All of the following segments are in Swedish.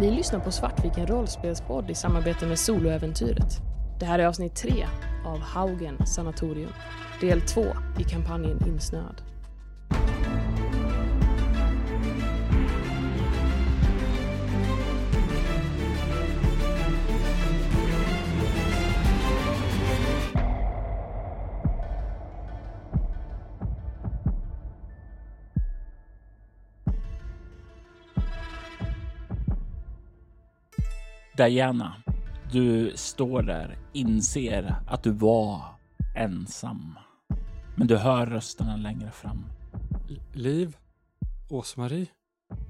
Ni lyssnar på Svartviken rollspelspodd i samarbete med Soloäventyret. Det här är avsnitt 3 av Haugen sanatorium. Del 2 i kampanjen Insnöad. Diana, du står där, inser att du var ensam. Men du hör rösterna längre fram. Liv? Ås-Marie?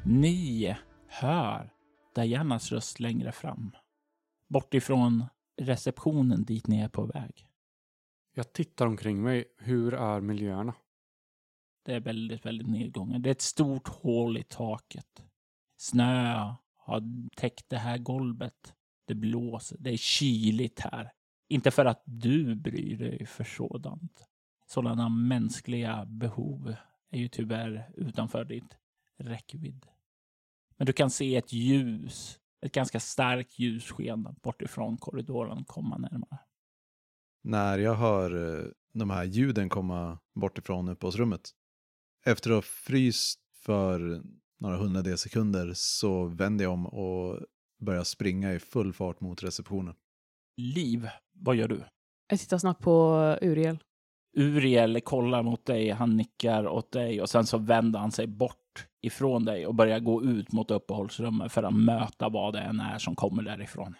Ni hör Dianas röst längre fram. Bortifrån receptionen dit ni är på väg. Jag tittar omkring mig. Hur är miljöerna? Det är väldigt, väldigt nedgånget. Det är ett stort hål i taket. Snö har täckt det här golvet. Det blåser. Det är kyligt här. Inte för att du bryr dig för sådant. Sådana mänskliga behov är ju tyvärr utanför ditt räckvidd. Men du kan se ett ljus, ett ganska starkt ljussken bortifrån korridoren komma närmare. När jag hör eh, de här ljuden komma bortifrån uppehållsrummet. Efter att ha fryst för några hundradels sekunder så vänder jag om och börjar springa i full fart mot receptionen. Liv, vad gör du? Jag tittar snabbt på Uriel. Uriel kollar mot dig, han nickar åt dig och sen så vänder han sig bort ifrån dig och börjar gå ut mot uppehållsrummet för att möta vad det än är som kommer därifrån.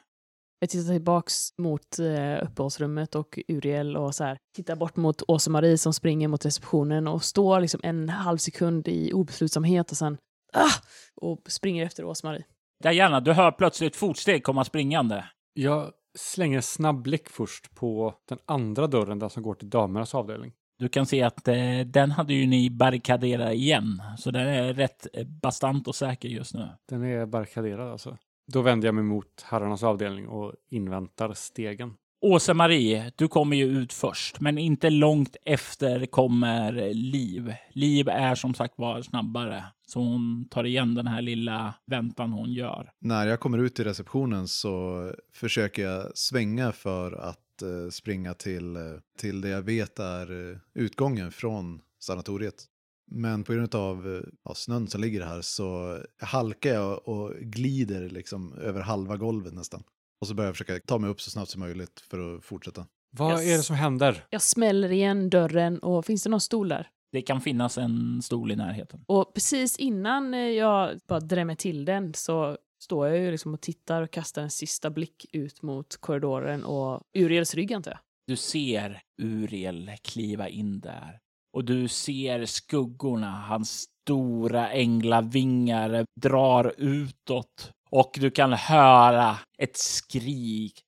Jag tittar tillbaks mot eh, uppehållsrummet och Uriel och så här, tittar bort mot Åsa-Marie som springer mot receptionen och står liksom en halv sekund i obeslutsamhet och sen ah, och springer efter Åsa-Marie. Diana, du hör plötsligt fotsteg komma springande. Jag slänger en snabb blick först på den andra dörren, den som går till damernas avdelning. Du kan se att eh, den hade ju ni barrikaderat igen, så den är rätt eh, bastant och säker just nu. Den är barrikaderad alltså. Då vänder jag mig mot herrarnas avdelning och inväntar stegen. Åsa-Marie, du kommer ju ut först, men inte långt efter kommer Liv. Liv är som sagt var snabbare, så hon tar igen den här lilla väntan hon gör. När jag kommer ut till receptionen så försöker jag svänga för att eh, springa till, eh, till det jag vet är eh, utgången från sanatoriet. Men på grund av ja, snön som ligger här så halkar jag och glider liksom över halva golvet nästan. Och så börjar jag försöka ta mig upp så snabbt som möjligt för att fortsätta. Vad Yes. är det som händer? Jag smäller igen dörren och finns det någon stol där? Det kan finnas en stol i närheten. Och precis innan eh, jag bara drämmer till den så står jag ju liksom och tittar och kastar en sista blick ut mot korridoren och Uriels rygg antar jag. Du ser Uriel kliva in där. Och du ser skuggorna, hans stora änglavingar drar utåt. Och du kan höra ett skrik.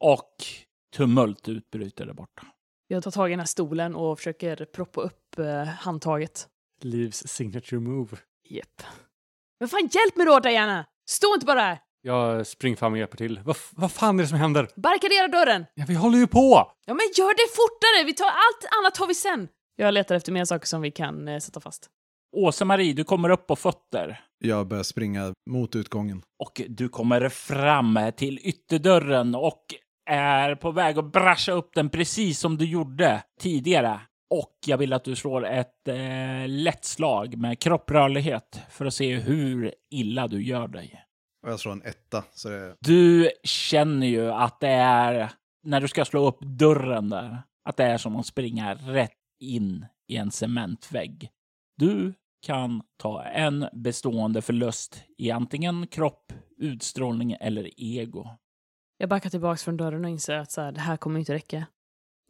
Och tumult utbryter där borta. Jag tar tag i den här stolen och försöker proppa upp eh, handtaget. Livs signature move. Japp. Men fan hjälp mig då Diana! Stå inte bara där! Jag springer fram och hjälper till. Vad, vad fan är det som händer? Barrikadera dörren! Ja, vi håller ju på! Ja men gör det fortare! Vi tar allt annat tar vi sen! Jag letar efter mer saker som vi kan eh, sätta fast. Åsa-Marie, du kommer upp på fötter. Jag börjar springa mot utgången. Och du kommer fram till ytterdörren och är på väg att brascha upp den precis som du gjorde tidigare. Och jag vill att du slår ett eh, lätt slag med kropprörlighet för att se hur illa du gör dig. Och jag slår en etta. Så det. Du känner ju att det är, när du ska slå upp dörren där, att det är som att springa rätt in i en cementvägg. Du kan ta en bestående förlust i antingen kropp, utstrålning eller ego. Jag backar tillbaks från dörren och inser att så här, det här kommer inte räcka.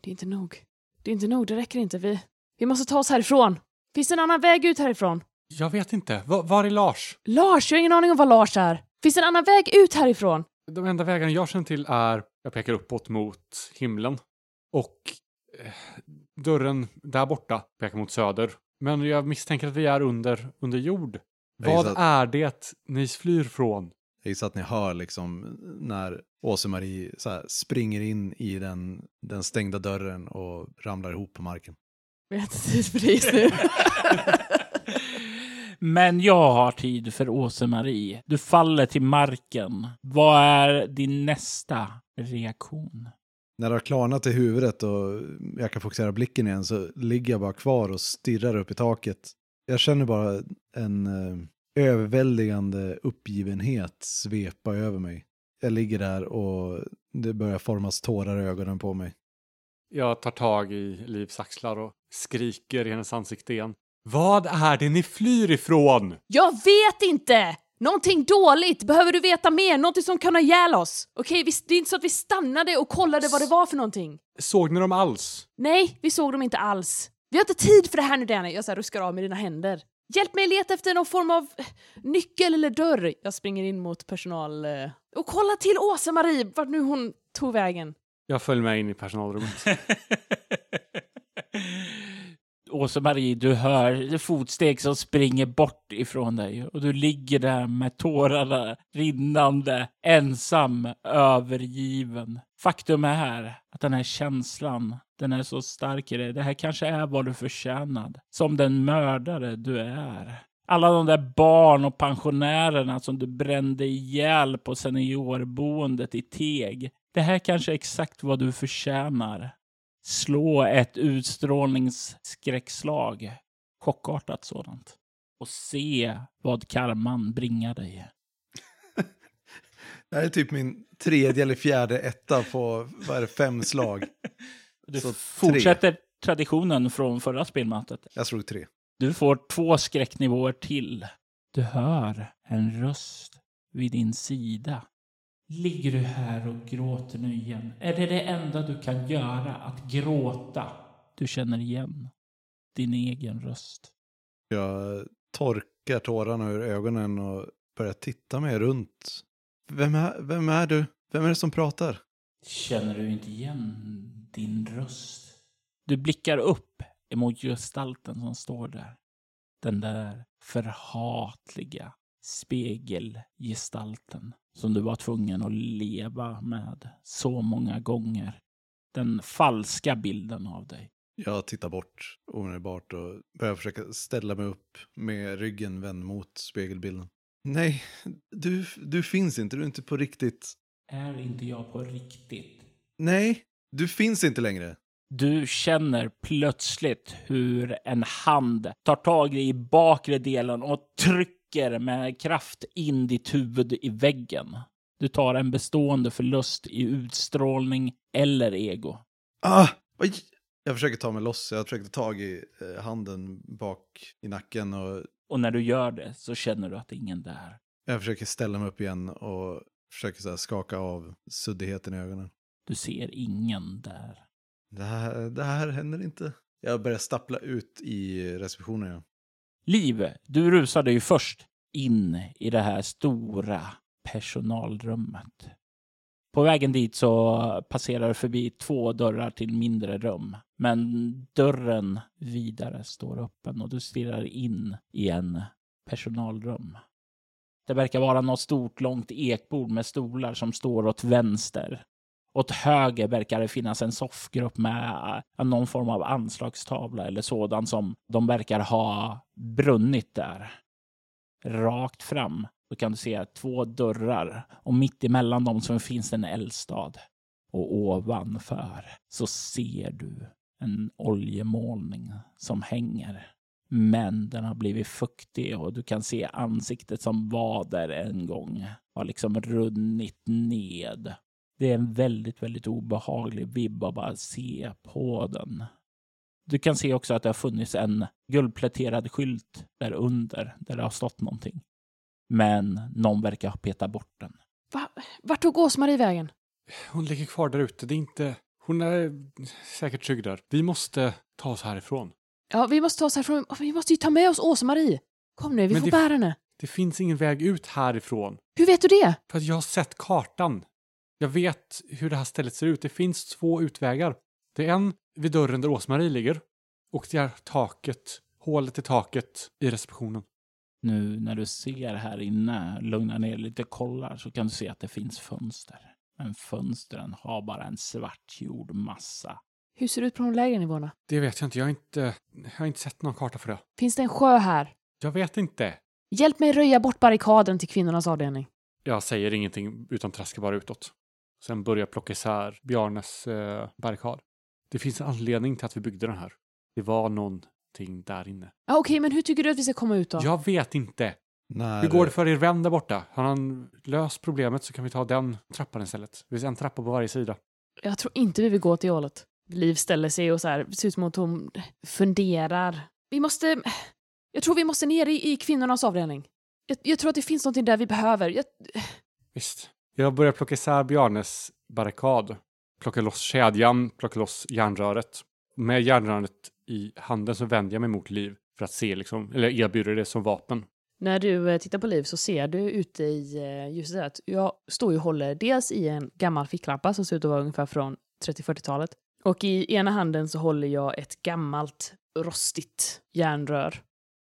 Det är inte nog. Det är inte nog, det räcker inte. Vi, vi måste ta oss härifrån. Finns det en annan väg ut härifrån? Jag vet inte. Va- var är Lars? Lars, jag har ingen aning om var Lars är. Finns det en annan väg ut härifrån? De enda vägarna jag känner till är, jag pekar uppåt mot himlen. Och eh, dörren där borta pekar mot söder. Men jag misstänker att vi är under, under jord. Vad är det ni flyr från? Jag gissar att ni hör liksom när Åse-Marie så här springer in i den, den stängda dörren och ramlar ihop på marken. Vi har inte tid för det just nu. Men jag har tid för Åse-Marie. Du faller till marken. Vad är din nästa reaktion? När det har klarnat i huvudet och jag kan fokusera blicken igen så ligger jag bara kvar och stirrar upp i taket. Jag känner bara en eh, överväldigande uppgivenhet svepa över mig. Jag ligger där och det börjar formas tårar i ögonen på mig. Jag tar tag i Livs axlar och skriker i hennes ansikte igen. Vad är det ni flyr ifrån? Jag vet inte! Någonting dåligt! Behöver du veta mer? Någonting som kan ha ihjäl oss? Okej, vi- det är inte så att vi stannade och kollade vad det var för någonting. Såg ni dem alls? Nej, vi såg dem inte alls. Vi har inte tid för det här nu Danny. Jag så här ruskar av med dina händer. Hjälp mig leta efter någon form av eh, nyckel eller dörr. Jag springer in mot personal... eh, Och kolla till Åsa-Marie, vart nu hon tog vägen. Jag följer med in i personalrummet. Åse-Marie, du hör fotsteg som springer bort ifrån dig och du ligger där med tårarna rinnande, ensam, övergiven. Faktum är att den här känslan, den är så stark i dig. Det här kanske är vad du förtjänad. Som den mördare du är. Alla de där barn och pensionärerna som du brände ihjäl på seniorboendet i Teg. Det här kanske är exakt vad du förtjänar. Slå ett utstrålningsskräckslag. Chockartat sådant. Och se vad karman bringar dig. Det här är typ min tredje eller fjärde etta på, vad är det, fem slag. Du Så fortsätter traditionen från förra spelmötet. Jag slog tre. Du får två skräcknivåer till. Du hör en röst vid din sida. Ligger du här och gråter nu igen? Är det det enda du kan göra, att gråta? Du känner igen din egen röst. Jag torkar tårarna ur ögonen och börjar titta mig runt. Vem är, vem är du? Vem är det som pratar? Känner du inte igen din röst? Du blickar upp emot gestalten som står där. Den där förhatliga spegelgestalten som du var tvungen att leva med så många gånger. Den falska bilden av dig. Jag tittar bort omedelbart och börjar försöka ställa mig upp med ryggen vänd mot spegelbilden. Nej, du, du finns inte, du är inte på riktigt. Är inte jag på riktigt? Nej, du finns inte längre. Du känner plötsligt hur en hand tar tag i bakre delen och trycker med kraft in ditt huvud i väggen. Du tar en bestående förlust i utstrålning eller ego. Ah! Oj! Jag försöker ta mig loss, jag försöker ta tag i eh, handen bak i nacken och Och när du gör det så känner du att det är ingen där. jag försöker ställa mig upp igen och försöker så skaka av suddigheten i ögonen. Du ser ingen där. Det här, det här händer inte. Jag börjar stappla ut i receptionen. Ja. Liv, du rusade ju först in i det här stora personalrummet. På vägen dit så passerar du förbi två dörrar till mindre rum. Men dörren vidare står öppen och du stirrar in i en personalrum. Det verkar vara något stort långt ekbord med stolar som står åt vänster. Åt höger verkar det finnas en soffgrupp med eh, någon form av anslagstavla eller sådan som de verkar ha brunnit där. Rakt fram så kan du se två dörrar och mitt emellan dem så finns en eldstad. Och ovanför så ser du en oljemålning som hänger. Men den har blivit fuktig och du kan se ansiktet som var där en gång har liksom runnit ned. Det är en väldigt, väldigt obehaglig vibb att bara se på den. Du kan se också att det har funnits en guldpläterad skylt där under, där det har stått någonting. Men någon verkar ha petat bort den. Va? Vart tog Ås-Marie vägen? Hon ligger kvar där ute. Det är inte... Hon är säkert trygg där. Vi måste ta oss härifrån. Ja, vi måste ta oss härifrån. Vi måste ju ta med oss Ås-Marie. Kom nu, vi Men får det- bära henne. Det finns ingen väg ut härifrån. Hur vet du det? För att jag har sett kartan. Jag vet hur det här stället ser ut. Det finns två utvägar. Det är en vid dörren där Åsmarie ligger och det är taket, hålet i taket i receptionen. Nu när du ser här inne, lugnar ner lite, kollar, så kan du se att det finns fönster. Men fönstren har bara en svartgjord massa. Hur ser det ut på de lägre nivåerna? Det vet jag inte. Jag har inte, jag har inte sett någon karta för det. Finns det en sjö här? Jag vet inte. Hjälp mig röja bort barrikaden till kvinnornas avdelning. Jag säger ingenting utan traskar bara utåt. Sen börjar jag plocka isär Bjarnes eh, barrikad. Det finns en anledning till att vi byggde den här. Det var någonting där inne. Ja, Okej, men hur tycker du att vi ska komma ut då? Jag vet inte. När, Hur går det för er vän där borta? Har han löst problemet så kan vi ta den trappan istället. Det finns en trappa på varje sida. Jag tror inte vi vill gå till hålet. Liv ställer sig och så här, ser ut som att hon funderar. Vi måste... Jag tror vi måste ner i, i kvinnornas avdelning. Jag, jag tror att det finns någonting där vi behöver. Jag, Visst. Jag börjar plocka isär Bjarnes barrikad. Plocka loss kedjan, plocka loss järnröret. Med järnröret i handen så vänder jag mig mot Liv för att se liksom, eller erbjuder det som vapen. När du eh, tittar på Liv så ser du ute i eh, ljuset att jag står ju och håller dels i en gammal ficklampa som ser ut att vara ungefär från 30-40-talet. Och i ena handen så håller jag ett gammalt rostigt järnrör.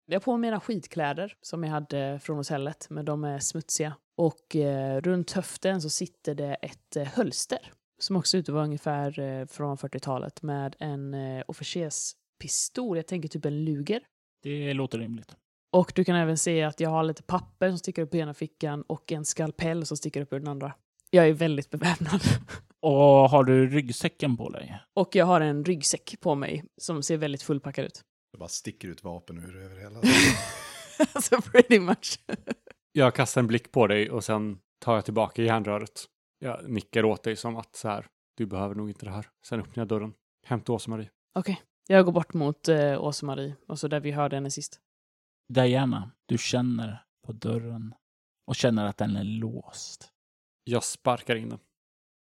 Jag har på mig mina skidkläder som jag hade från hotellet, men de är smutsiga. Och eh, runt höften så sitter det ett eh, hölster som också ser ut att vara ungefär eh, från 40-talet med en eh, officerspistol, jag tänker typ en luger. Det låter rimligt. Och du kan även se att jag har lite papper som sticker upp i ena fickan och en skalpell som sticker upp ur den andra. Jag är väldigt beväpnad. Och har du ryggsäcken på dig? Och jag har en ryggsäck på mig som ser väldigt fullpackad ut. Det bara sticker ut vapen ur över hela. alltså pretty much. Jag kastar en blick på dig och sen tar jag tillbaka järnröret. Jag nickar åt dig som att så här, du behöver nog inte det här. Sen öppnar jag dörren. Till Åsa-Marie. Okej, jag går bort mot eh, Åsa-Marie, och så där vi hörde henne sist. Diana, du känner på dörren och känner att den är låst. Jag sparkar in den.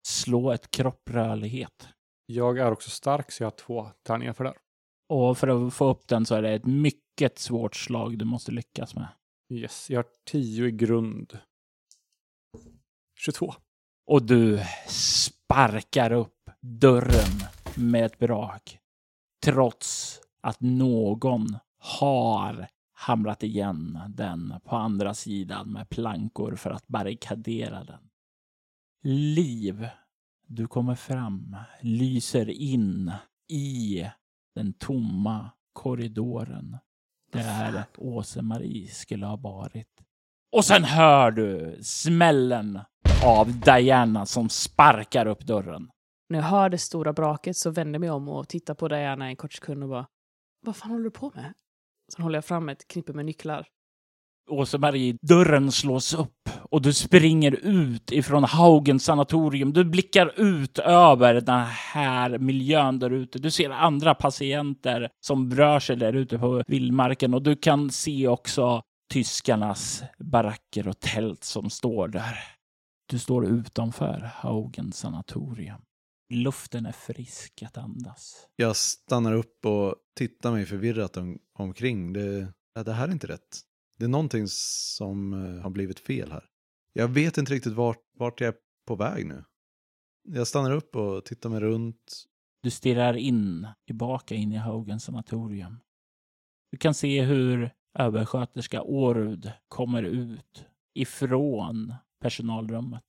Slå ett kropprörlighet. Jag är också stark så jag har två tärningar för det. Och för att få upp den så är det ett mycket svårt slag du måste lyckas med. Yes, jag har tio i grund. 22. Och du sparkar upp dörren med ett brak. Trots att någon har hamrat igen den på andra sidan med plankor för att barrikadera den. Liv, du kommer fram, lyser in i den tomma korridoren där Åse-Marie skulle ha varit. Och sen hör du smällen av Diana som sparkar upp dörren. När jag hör det stora braket så vänder jag mig om och tittar på Diana en kort sekund och bara Vad fan håller du på med? Sen håller jag fram ett knippe med nycklar. Åse-Marie, dörren slås upp och du springer ut ifrån Haugens sanatorium. Du blickar ut över den här miljön där ute. Du ser andra patienter som rör sig där ute på vildmarken och du kan se också tyskarnas baracker och tält som står där. Du står utanför Haugens sanatorium. Luften är frisk att andas. Jag stannar upp och tittar mig förvirrat om, omkring. Det, det här är inte rätt. Det är någonting som eh, har blivit fel här. Jag vet inte riktigt vart, vart jag är på väg nu. Jag stannar upp och tittar mig runt. Du stirrar in, tillbaka in i Haugen sanatorium. Du kan se hur översköterska Årud kommer ut ifrån personalrummet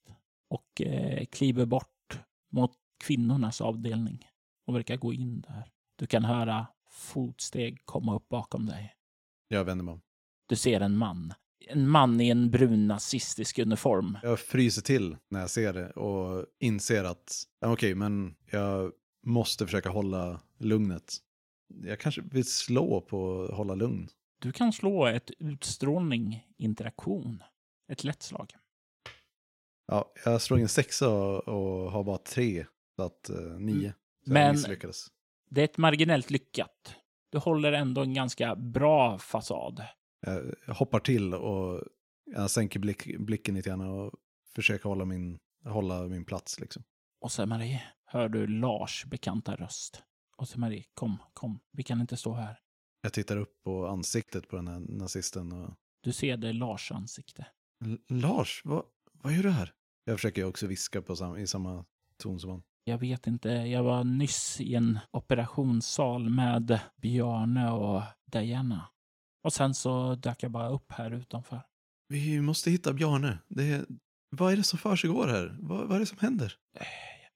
och eh, kliver bort mot kvinnornas avdelning och verkar gå in där. Du kan höra fotsteg komma upp bakom dig. Jag vänder mig om. Du ser en man. En man i en brun nazistisk uniform. Jag fryser till när jag ser det och inser att, okej, men jag måste försöka hålla lugnet. Jag kanske vill slå på hålla lugn. Du kan slå ett utstrålning interaktion. Ett lätt slag. Ja, jag slår in sexa och, och har bara tre, så att uh, nio. Så Men- misslyckades. Det är ett marginellt lyckat. Du håller ändå en ganska bra fasad. Jag, jag hoppar till och jag sänker blick, blicken lite grann och försöker hålla min, hålla min plats liksom. Och så Marie, hör du Lars bekanta röst. Och så Marie, kom, kom, vi kan inte stå här. Jag tittar upp på ansiktet på den här nazisten och Du ser det Lars ansikte. L- Lars, vad, vad gör du här? Jag försöker också viska på sam, i samma ton som han. Jag vet inte, jag var nyss i en operationssal med Bjarne och Diana. Och sen så dök jag bara upp här utanför. Vi måste hitta Bjarne. Det, vad är det som försiggår här? Vad, vad är det som händer?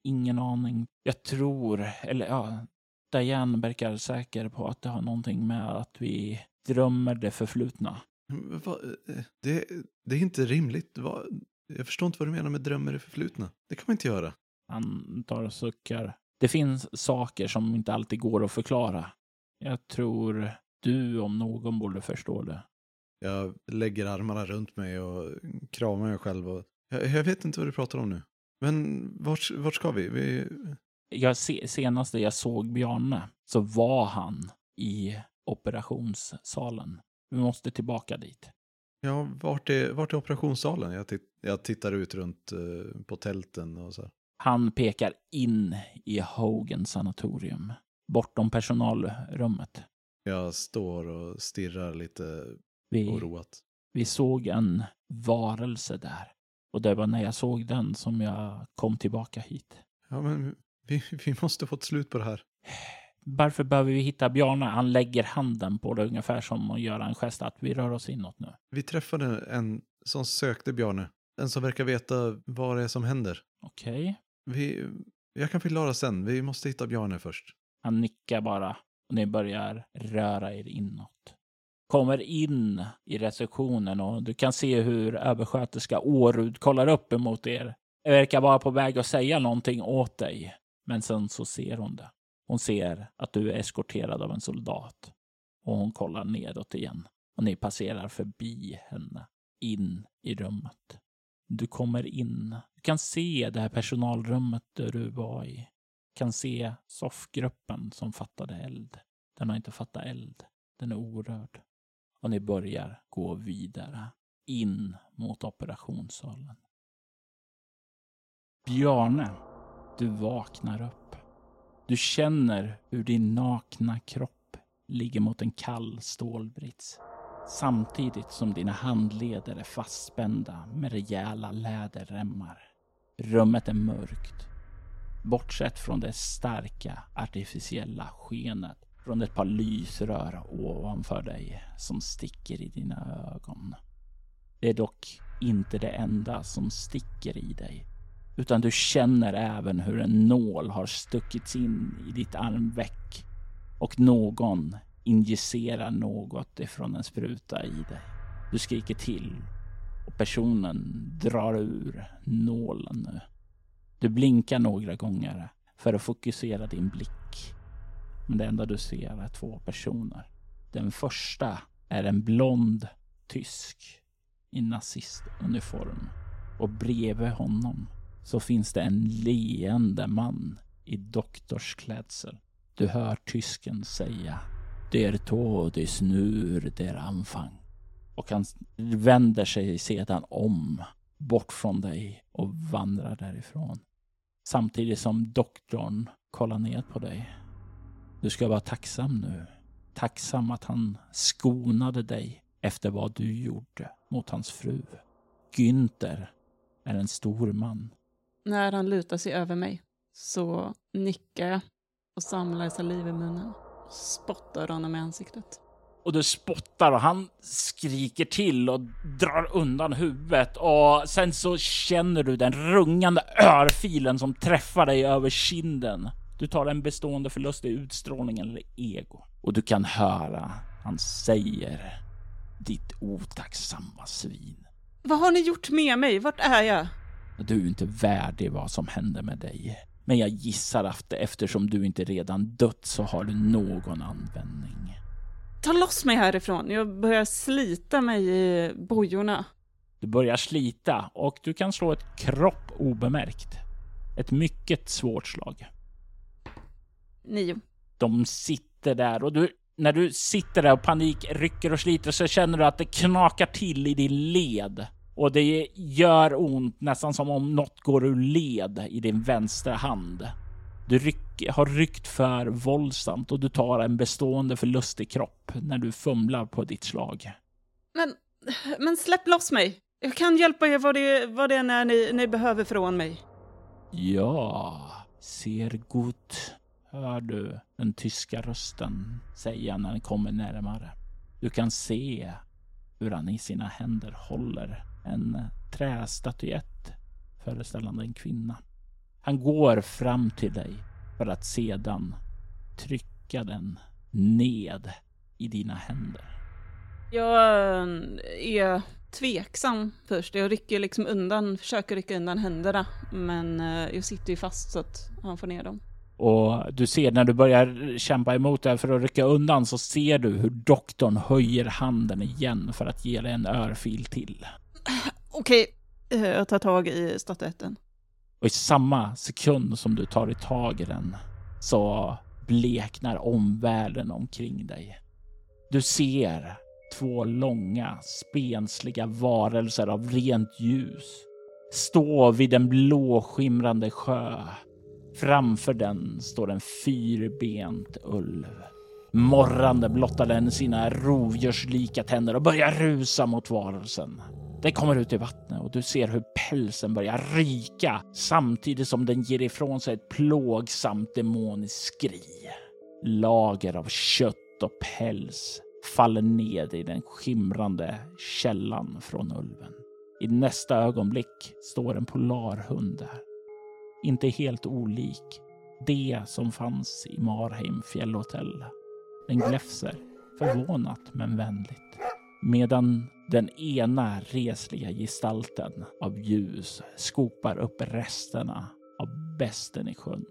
Ingen aning. Jag tror, eller ja, Diane verkar säker på att det har någonting med att vi drömmer det förflutna. Va, eh, det, det är inte rimligt. Va, jag förstår inte vad du menar med drömmar i förflutna. Det kan man inte göra. Han tar och suckar. Det finns saker som inte alltid går att förklara. Jag tror du om någon borde förstå det. Jag lägger armarna runt mig och kramar mig själv. Och, jag, jag vet inte vad du pratar om nu. Men vart, vart ska vi? vi... Jag, se, senaste jag såg Bjarne så var han i operationssalen. Vi måste tillbaka dit. Ja, vart är, vart är operationssalen? Jag, titt, jag tittar ut runt uh, på tälten och så. Han pekar in i Hogan sanatorium, bortom personalrummet. Jag står och stirrar lite Vi, oroat. vi såg en varelse där. Och det var när jag såg den som jag kom tillbaka hit. Ja, men vi, vi måste få ett slut på det här. Varför behöver vi hitta Bjarne? Han lägger handen på det ungefär som att göra en gest att vi rör oss inåt nu. Vi träffade en som sökte Bjarne. En som verkar veta vad det är som händer. Okej. Vi, jag kan förklara sen. Vi måste hitta Bjarne först. Han nickar bara och ni börjar röra er inåt. Kommer in i receptionen och du kan se hur översköterska Årud kollar upp emot er. Verkar vara på väg att säga någonting åt dig. Men sen så ser hon det. Hon ser att du är eskorterad av en soldat. Och hon kollar nedåt igen. Och ni passerar förbi henne. In i rummet. Du kommer in. Du kan se det här personalrummet där du var i. Du kan se soffgruppen som fattade eld. Den har inte fattat eld. Den är orörd. Och ni börjar gå vidare. In mot operationssalen. Bjarne, du vaknar upp. Du känner hur din nakna kropp ligger mot en kall stålbrits. Samtidigt som dina handleder är fastspända med rejäla läderremmar. Rummet är mörkt. Bortsett från det starka artificiella skenet från ett par lysrör ovanför dig som sticker i dina ögon. Det är dock inte det enda som sticker i dig utan du känner även hur en nål har stuckits in i ditt armveck och någon injicerar något ifrån en spruta i dig. Du skriker till och personen drar ur nålen nu. Du blinkar några gånger för att fokusera din blick. Men det enda du ser är två personer. Den första är en blond tysk i nazistuniform och bredvid honom så finns det en leende man i doktorsklädsel. Du hör tysken säga der Tod ist nur der Anfang. Och han vänder sig sedan om bort från dig och vandrar därifrån. Samtidigt som doktorn kollar ner på dig. Du ska vara tacksam nu. Tacksam att han skonade dig efter vad du gjorde mot hans fru. Günther är en stor man När han lutar sig över mig så nickar jag och samlar saliv i munnen. Spottar honom i ansiktet. och du spottar och han skriker till och drar undan huvudet och sen så känner du den rungande örfilen som träffar dig över kinden. Du tar en bestående förlust i utstrålning eller ego och du kan höra han säger ditt otacksamma svin. Vad har ni gjort med mig? Vart är jag? Du är inte värdig vad som händer med dig. Men jag gissar att eftersom du inte redan dött så har du någon användning. Ta loss mig härifrån. Jag börjar slita mig i bojorna. Du börjar slita och du kan slå ett kropp obemärkt. Ett mycket svårt slag. Nio. De sitter där och du, när du sitter där och panik rycker och sliter så känner du att det knakar till i din led. Och det gör ont nästan som om något går ur led i din vänstra hand. Du ryck, har ryckt för våldsamt och du tar en bestående förlust i kropp när du fumlar på ditt slag. Men, men släpp loss mig. Jag kan hjälpa er vad det, vad det än är ni, ni behöver från mig. Ja, ser gut, hör du den tyska rösten säga när den kommer närmare. Du kan se hur han i sina händer håller en trästatyett föreställande en kvinna. Han går fram till dig för att sedan trycka den ned i dina händer. Jag eh, är tveksam först. Jag rycker liksom undan, försöker rycka undan händerna. Men eh, jag sitter ju fast så att han får ner dem. Och du ser när du börjar kämpa emot det för att rycka undan så ser du hur doktorn höjer handen igen för att ge dig en örfil till. Okej, eh, jag tar tag i statyetten. Och i samma sekund som du tar i tag i den så bleknar omvärlden omkring dig. Du ser två långa, spensliga varelser av rent ljus stå vid en blåskimrande sjö. Framför den står en fyrbent ulv. Morrande blottar den sina rovdjurslika tänder och börjar rusa mot varelsen. Den kommer ut i vattnet och du ser hur pälsen börjar ryka samtidigt som den ger ifrån sig ett plågsamt demoniskt skri. Lager av kött och päls faller ned i den skimrande källan från ulven. I nästa ögonblick står en polarhund där. Inte helt olik det som fanns i Marheim fjällhotell. Den gläfser, förvånat men vänligt. Medan den ena resliga gestalten av ljus skopar upp resterna av besten i sjön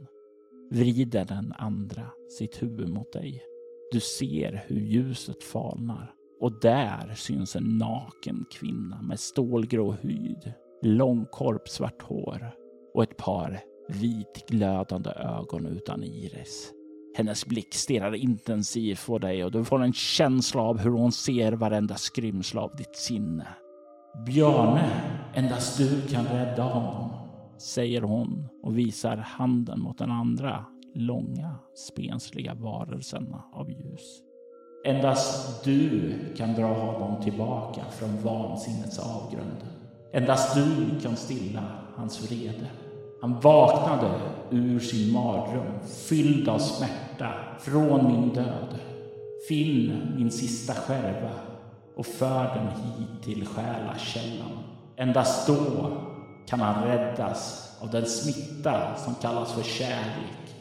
vrider den andra sitt huvud mot dig. Du ser hur ljuset falnar och där syns en naken kvinna med stålgrå hud, långkorpsvart hår och ett par vitglödande ögon utan iris. Hennes blick stirrar intensivt på dig och du får en känsla av hur hon ser varenda skrymsle av ditt sinne. Bjarne, endast du kan rädda honom, säger hon och visar handen mot den andra långa, spensliga varelsen av ljus. Endast du kan dra honom tillbaka från vansinnets avgrund. Endast du kan stilla hans vrede. Han vaknade ur sin mardröm, fylld av smärta, från min död. Finn min sista skärva och för den hit till själakällan. Endast då kan han räddas av den smitta som kallas för kärlek.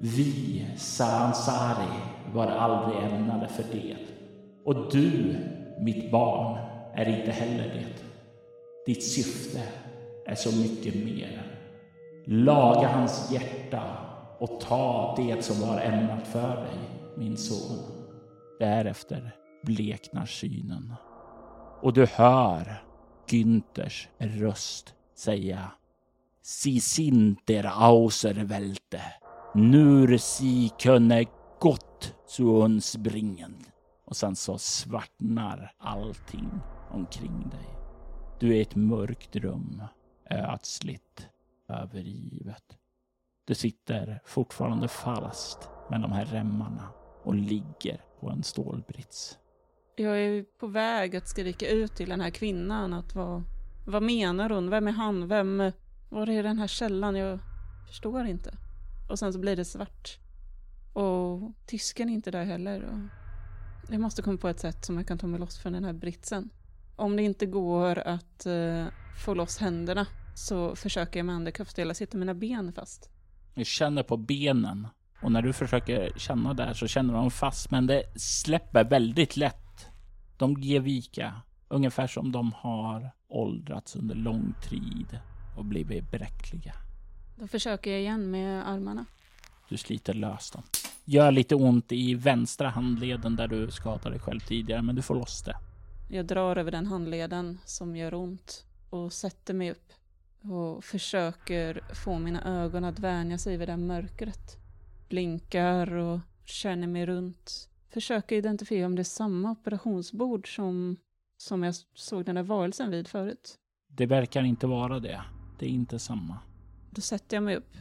Vi, Sansari, var aldrig ämnade för det. Och du, mitt barn, är inte heller det. Ditt syfte är så mycket mer. Laga hans hjärta och ta det som var ämnat för dig, min son. Därefter bleknar synen och du hör Günthers röst säga Si sinter auservälte, nur si könne gott suons bringen. Och sen så svartnar allting omkring dig. Du är i ett mörkt rum, ödsligt, övergivet. Du sitter fortfarande fast med de här remmarna och ligger på en stålbrits. Jag är på väg att skrika ut till den här kvinnan att vad, vad menar hon? Vem är han? Vem, var är den här källan? Jag förstår inte. Och sen så blir det svart. Och tysken är inte där heller. Och jag måste komma på ett sätt som jag kan ta mig loss från den här britsen. Om det inte går att uh, få loss händerna så försöker jag med Jag sitter mina ben fast. Du känner på benen och när du försöker känna där så känner de fast, men det släpper väldigt lätt. De ger vika, ungefär som de har åldrats under lång tid och blivit bräckliga. Då försöker jag igen med armarna. Du sliter lös dem. Gör lite ont i vänstra handleden där du skadade dig själv tidigare, men du får loss det. Jag drar över den handleden som gör ont och sätter mig upp och försöker få mina ögon att vänja sig vid det mörkret. Blinkar och känner mig runt. Försöker identifiera om det är samma operationsbord som, som jag såg den där varelsen vid förut. Det verkar inte vara det. Det är inte samma. Då sätter jag mig upp.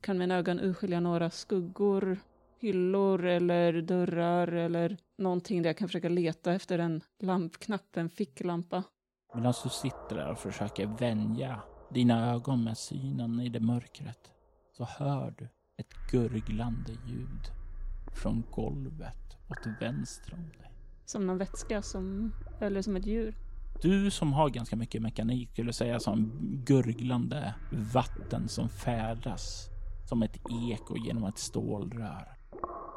Kan mina ögon urskilja några skuggor, hyllor eller dörrar eller någonting där jag kan försöka leta efter en lampknapp, en ficklampa. Medan du sitter där och försöker vänja dina ögon med synen i det mörkret så hör du ett gurglande ljud från golvet åt vänster om dig. Som någon vätska som, eller som ett djur. Du som har ganska mycket mekanik skulle säga som gurglande vatten som färdas som ett eko genom ett stålrör.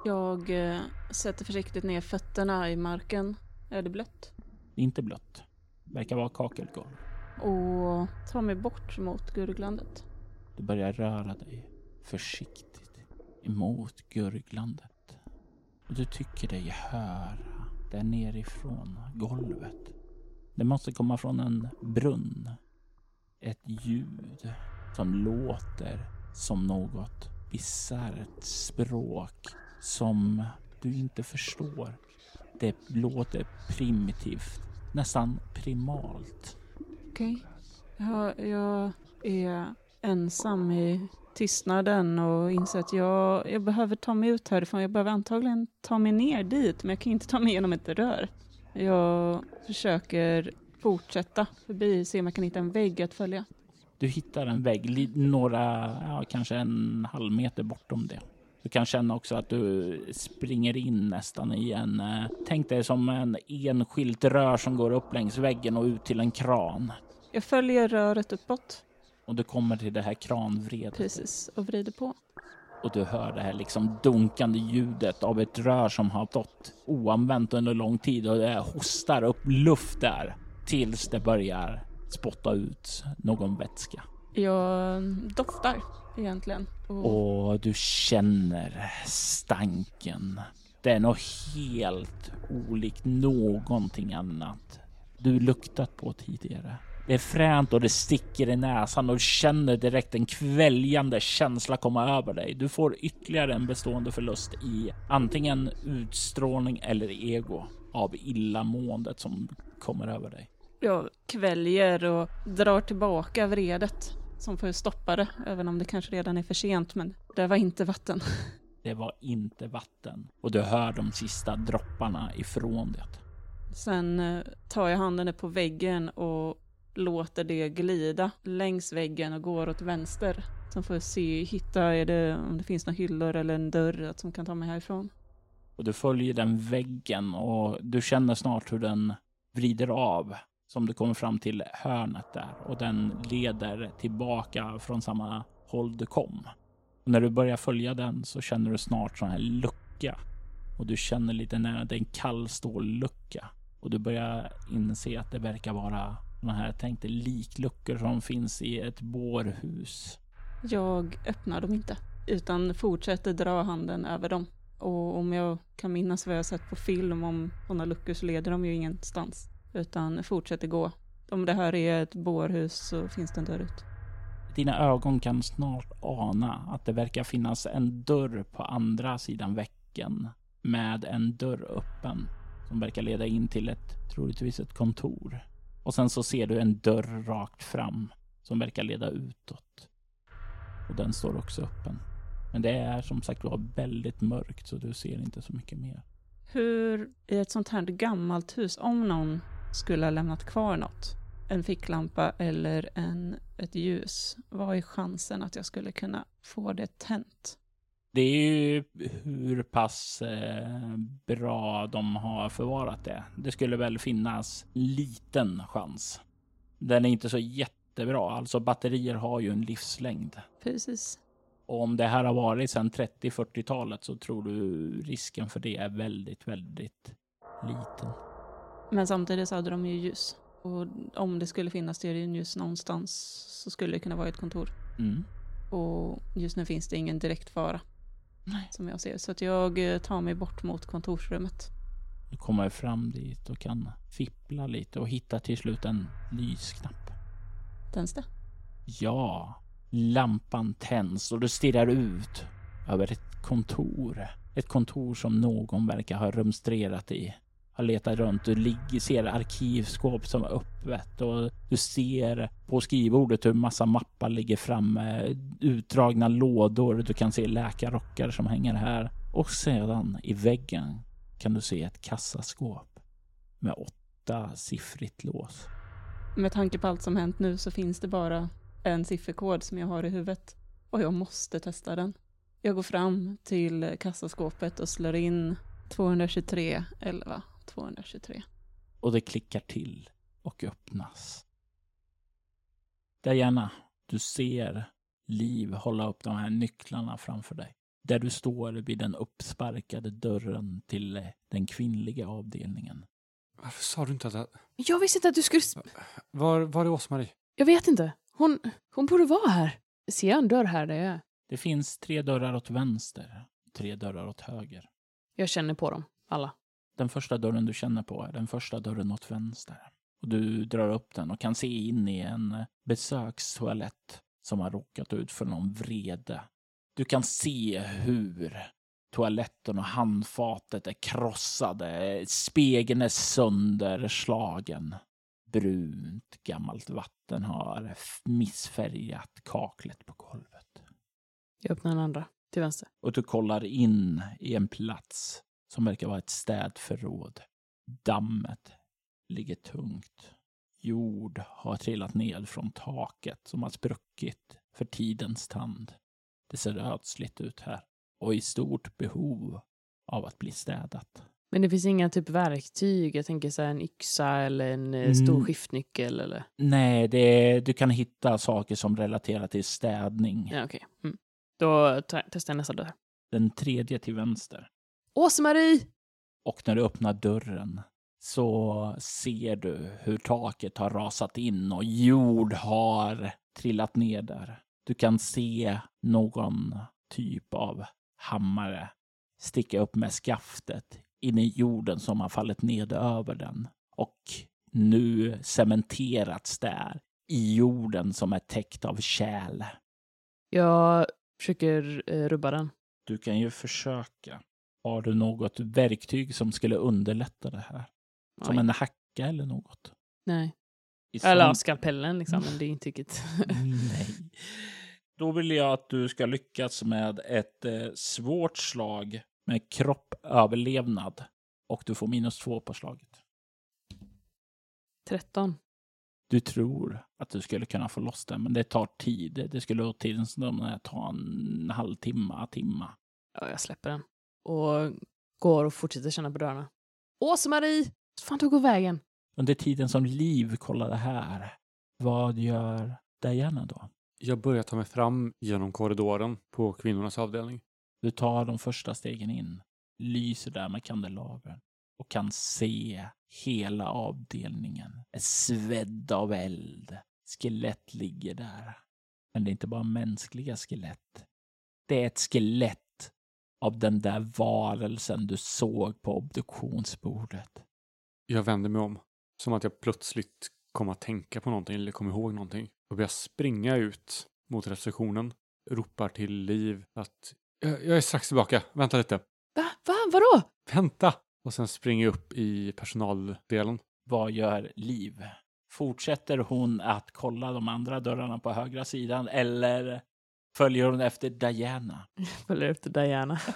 Jag eh, sätter försiktigt ner fötterna i marken Är det blött? Det är inte blött. Verkar vara kakelgolv. Och tar mig bort mot gurglandet. Du börjar röra dig försiktigt emot gurglandet. Och du tycker dig höra där nerifrån golvet. Det måste komma från en brunn. Ett ljud som låter som något bisarrt språk som du inte förstår. Det låter primitivt, nästan primalt. Okej. Okay. jag är ensam i tystnaden och inser att jag, jag behöver ta mig ut härifrån. Jag behöver antagligen ta mig ner dit, men jag kan inte ta mig genom ett rör. Jag försöker fortsätta förbi, se om jag kan hitta en vägg att följa. Du hittar en vägg några, ja, kanske en halv meter bortom det. Du kan känna också att du springer in nästan i en, eh, tänk dig som en enskilt rör som går upp längs väggen och ut till en kran. Jag följer röret uppåt, Och du kommer till det här kranvredet precis, och vrider på. och du hör det här liksom dunkande ljudet av ett rör som har stått oanvänt under lång tid och det hostar upp luft där tills det börjar spotta ut någon vätska. Jag doftar egentligen. Och Och du känner stanken. Det är något helt olikt någonting annat du luktat på tidigare. Det är fränt och det sticker i näsan och du känner direkt en kväljande känsla komma över dig. Du får ytterligare en bestående förlust i antingen utstrålning eller ego av illamåendet som kommer över dig. jag kväljer och drar tillbaka vredet som får stoppa det, även om det kanske redan är för sent, men det var inte vatten. Det var inte vatten och du hör de sista dropparna ifrån det. Sen eh, tar jag handen på väggen och låter det glida längs väggen och går åt vänster. Sen får jag se, hitta är det, om det finns några hyllor eller en dörr som kan ta mig härifrån. och du följer den väggen och du känner snart hur den vrider av som du kommer fram till hörnet där och den leder tillbaka från samma håll du kom. Och när du börjar följa den så känner du snart sån här lucka och du känner lite nära, det är en kall stållucka och du börjar inse att det verkar vara såna här, tänk dig likluckor som finns i ett bårhus. Jag öppnar dem inte, utan fortsätter dra handen över dem. Och om jag kan minnas vad jag sett på film om sådana luckor så leder de ju ingenstans. Utan fortsätter gå. Om det här är ett bårhus så finns det en dörr ut. Dina ögon kan snart ana att det verkar finnas en dörr på andra sidan väggen med en dörr öppen som verkar leda in till ett, troligtvis ett kontor. Och sen så ser du en dörr rakt fram som verkar leda utåt. Och den står också öppen. Men det är som sagt var väldigt mörkt så du ser inte så mycket mer. Hur i ett sånt här gammalt hus, om någon skulle ha lämnat kvar något, en ficklampa eller en, ett ljus, vad är chansen att jag skulle kunna få det tänt? Det är ju hur pass eh, bra de har förvarat det. Det skulle väl finnas liten chans. Den är inte så jättebra. Alltså batterier har ju en livslängd. Precis. Och om det här har varit sedan 30-40-talet så tror du risken för det är väldigt, väldigt liten. Men samtidigt så hade de ju ljus. Och om det skulle finnas stearinljus någonstans så skulle det kunna vara ett kontor. Mm. Och just nu finns det ingen direkt fara. Som jag ser. Så att jag eh, tar mig bort mot kontorsrummet. Du kommer fram dit och kan fippla lite och hitta till slut en lysknapp. Tänds det? Ja, lampan tänds och du stirrar ut över ett kontor. Ett kontor som någon verkar ha rumstrerat i. Har letat runt. Du ligger, ser arkivskåp som är öppet och du ser på skrivbordet hur massa mappar ligger framme. Utdragna lådor. Du kan se läkarrockar som hänger här. Och sedan i väggen kan du se ett kassaskåp med åtta siffrigt lås. Med tanke på allt som hänt nu så finns det bara en sifferkod som jag har i huvudet. Och jag måste testa den. Jag går fram till kassaskåpet och slår in 223 11 223. och det klickar till och öppnas. Diana, du ser Liv hålla upp de här nycklarna framför dig. Där du står vid den uppsparkade dörren till den kvinnliga avdelningen. Varför sa du inte att... jag- visste inte att du skulle... Var, var är Åsmarie? Jag vet inte. Hon, hon borde vara här. Ser jag en dörr här där jag är? Det finns tre dörrar åt vänster, tre dörrar åt höger. Jag känner på dem, alla. Den första dörren du känner på är den första dörren åt vänster. Och du drar upp den och kan se in i en besökstoalett som har råkat ut för någon vrede. Du kan se hur toaletten och handfatet är krossade, spegeln är sönderslagen. Brunt gammalt vatten har missfärgat kaklet på golvet. Jag öppnar den andra, till vänster. och du kollar in i en plats som verkar vara ett städförråd. Dammet ligger tungt. Jord har trillat ned från taket som har spruckit för tidens tand. Det ser ödsligt ut här och i stort behov av att bli städat. Men det finns inga typ verktyg. Jag tänker så här en yxa eller en eh, stor Mm. skiftnyckel eller... Nej, det, du kan hitta saker som relaterar till städning. Ja, okej. Mm. Då tar- testar jag nästa dörr. Den tredje till vänster. Åse-Marie! Och när du öppnar dörren så ser du hur taket har rasat in och jord har trillat ner där. Du kan se någon typ av hammare sticka upp med skaftet in i jorden som har fallit ned över den. Och nu cementerats där i jorden som är täckt av kärl. Jag försöker eh, rubba den. Du kan ju försöka. Har du något verktyg som skulle underlätta det här? Som Oj. en hacka eller något? Nej. I Eller skalpellen liksom, men det är inte riktigt... Nej. Då vill jag att du ska lyckas med ett eh, svårt slag med kroppöverlevnad. Och du får minus två på slaget. 13. Du tror att du skulle kunna få loss den, men det tar tid. Det skulle åtminstone ta en halvtimme, timma. Ja, jag släpper den. Och går och fortsätter känna på dörrarna. Åse-Marie! Fan tog hon vägen? Under tiden som Liv kollar det här, vad gör Diana då? Jag börjar ta mig fram genom korridoren på kvinnornas avdelning. Du tar de första stegen in, lyser där med kandelabern och kan se hela avdelningen. Är svedd av eld. Skelett ligger där. Men det är inte bara mänskliga skelett. Det är ett skelett av den där varelsen du såg på obduktionsbordet. Jag vänder mig om. Som att jag plötsligt kom att tänka på någonting eller kom ihåg någonting. Och börjar springa ut mot receptionen. Ropar till Liv att jag, jag är strax tillbaka. Vänta lite. Va? Va? Vadå? Vänta! Och sen springer jag upp i personaldelen. Vad gör Liv? Fortsätter hon att kolla de andra dörrarna på högra sidan eller följer hon efter Diana? Följer efter Diana.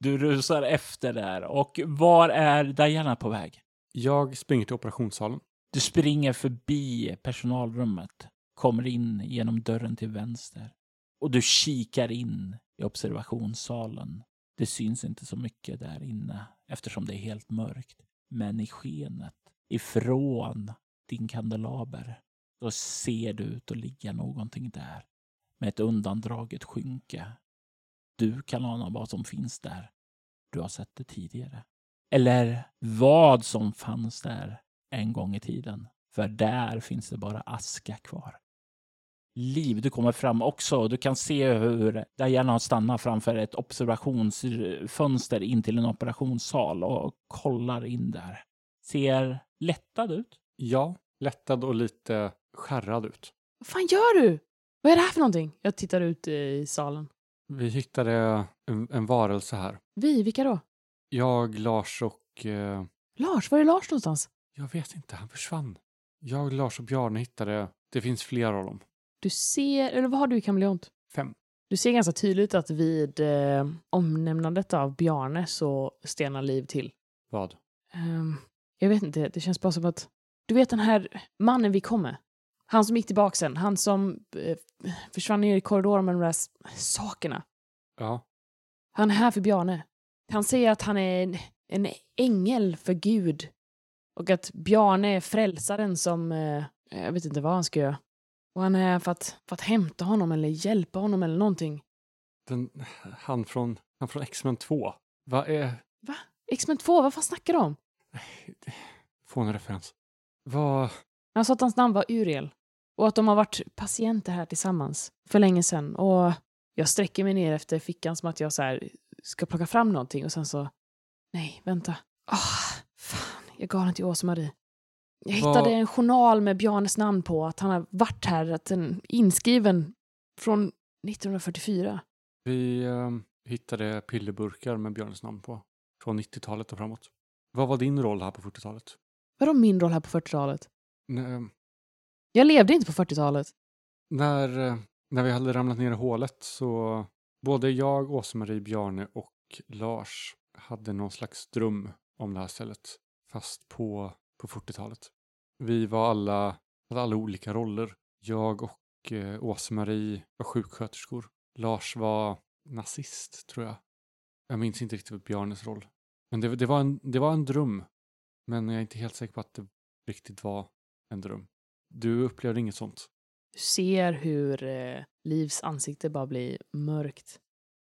Du rusar efter där och var är Diana på väg? Jag springer till operationssalen. Du springer förbi personalrummet, kommer in genom dörren till vänster och du kikar in i observationssalen. Det syns inte så mycket där inne eftersom det är helt mörkt. Men i skenet ifrån din kandelaber så ser du ut att ligga någonting där med ett undandraget skynke. Du kan ana vad som finns där. Du har sett det tidigare. Eller vad som fanns där en gång i tiden. För där finns det bara aska kvar. Liv, du kommer fram också. Du kan se hur Diana har stannat framför ett observationsfönster in till en operationssal och kollar in där. Ser lättad ut. Ja, lättad och lite skärrad ut. Vad fan gör du? Vad är det här för någonting? Jag tittar ut eh, i salen. Vi hittade en, en varelse här. Vi? Vilka då? Jag, Lars och... Eh, Lars? Var är Lars någonstans? jag vet inte, han försvann. Jag, Lars och Bjarne hittade... Det finns flera av dem. Du ser, eller vad har du i kameleont? Fem. Du ser ganska tydligt att vid eh, omnämnandet av Bjarne så stenar liv till. Vad? Ehm, jag vet inte, det känns bara som att... Du vet den här mannen vi kom med? Han som gick tillbaka sen, han som eh, försvann ner i korridoren med de där sakerna. Ja. Han är här för Bjarne. Han säger att han är en, en ängel för Gud. Och att Bjarne är frälsaren som... Eh, jag vet inte vad han ska göra. Och han är här för att, för att hämta honom eller hjälpa honom eller någonting. Den, han från, han från X-Men 2. Vad är... Va? X-Men 2, vad fan snackar du om? Få en referens. Vad... Han sa att hans namn var Uriel. Och att de har varit patienter här tillsammans för länge sedan. Och jag sträcker mig ner efter fickan som att jag så här ska plocka fram någonting och sen så... Nej, vänta. Ah, fan, jag gav den till Åsa-Marie. Jag hittade en journal med Bjarnes namn på, att han har varit här, att den är inskriven från 1944. Vi eh, hittade pillerburkar med Björnes namn på. Från 90-talet och framåt. Vad var din roll här på 40-talet? Vadå min roll här på 40-talet? Jag levde inte på 40-talet. när, eh, när vi hade ramlat ner i hålet så både jag, Åsa-Marie, Bjarne och Lars hade någon slags dröm om det här stället. Fast på, på 40-talet. Vi var alla, hade alla olika roller. Jag och eh, Åsa-Marie var sjuksköterskor. Lars var nazist, tror jag. Jag minns inte riktigt Bjarnes roll. Men det, det, var en, det var en dröm. Men jag är inte helt säker på att det riktigt var en dröm. Du upplevde inget sånt? Du ser hur eh, Livs ansikte bara blir mörkt.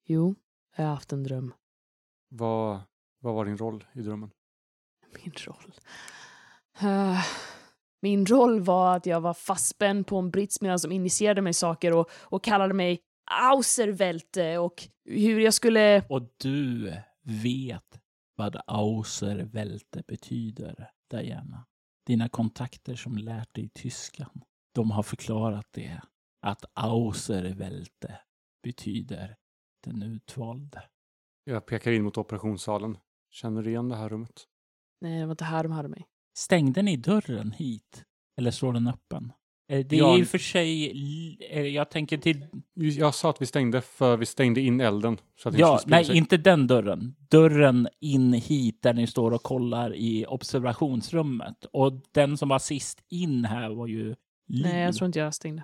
Jo, jag har haft en dröm. Vad, vad var din roll i drömmen? Min roll? Eh, min roll var att jag var fastspänd på en britsmedel som initierade mig saker och, och kallade mig Auserwelte och hur jag skulle... Och du vet vad Auserwelte betyder, Diana. Dina kontakter som lärt dig tyskan, de har förklarat det. Att Auserwelte betyder den utvalde. Jag pekar in mot operationssalen. Känner du igen det här rummet? Nej, det var inte här de hade mig. Stängde ni dörren hit? Eller står den öppen? Eh, Det är Ja. i och för sig... eh, Jag tänker till... Jag sa att vi stängde för vi stängde in elden. Så att Ja, nej, sig. inte den dörren. Dörren in hit där ni står och kollar i observationsrummet. Och den som var sist in här var ju. Nej, jag tror inte jag stängde.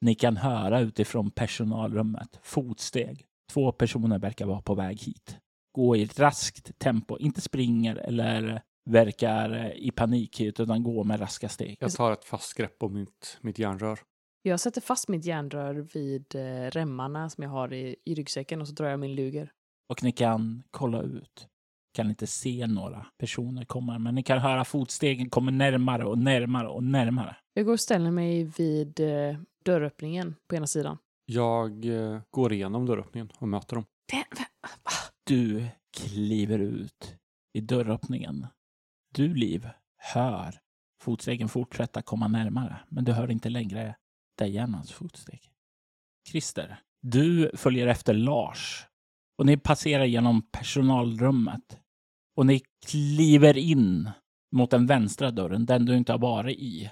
Ni kan höra utifrån personalrummet. Fotsteg. Två personer verkar vara på väg hit. Gå i ett raskt tempo. Inte springer eller verkar eh, i panik hit, utan går med raska steg. Jag tar ett fast grepp om mitt, mitt järnrör. Jag sätter fast mitt järnrör vid eh, remmarna som jag har i, i ryggsäcken och så drar jag min luger. Och ni kan kolla ut. Kan inte se några personer komma, men ni kan höra fotstegen kommer närmare och närmare och närmare. Jag går och ställer mig vid eh, dörröppningen på ena sidan. Jag eh, går igenom dörröppningen och möter dem. Va? Du kliver ut i dörröppningen. Du, Liv, hör fotstegen fortsätta komma närmare, men du hör inte längre Dianas alltså, fotsteg. Christer, du följer efter Lars och ni passerar genom personalrummet och ni kliver in mot den vänstra dörren, den du inte har varit i.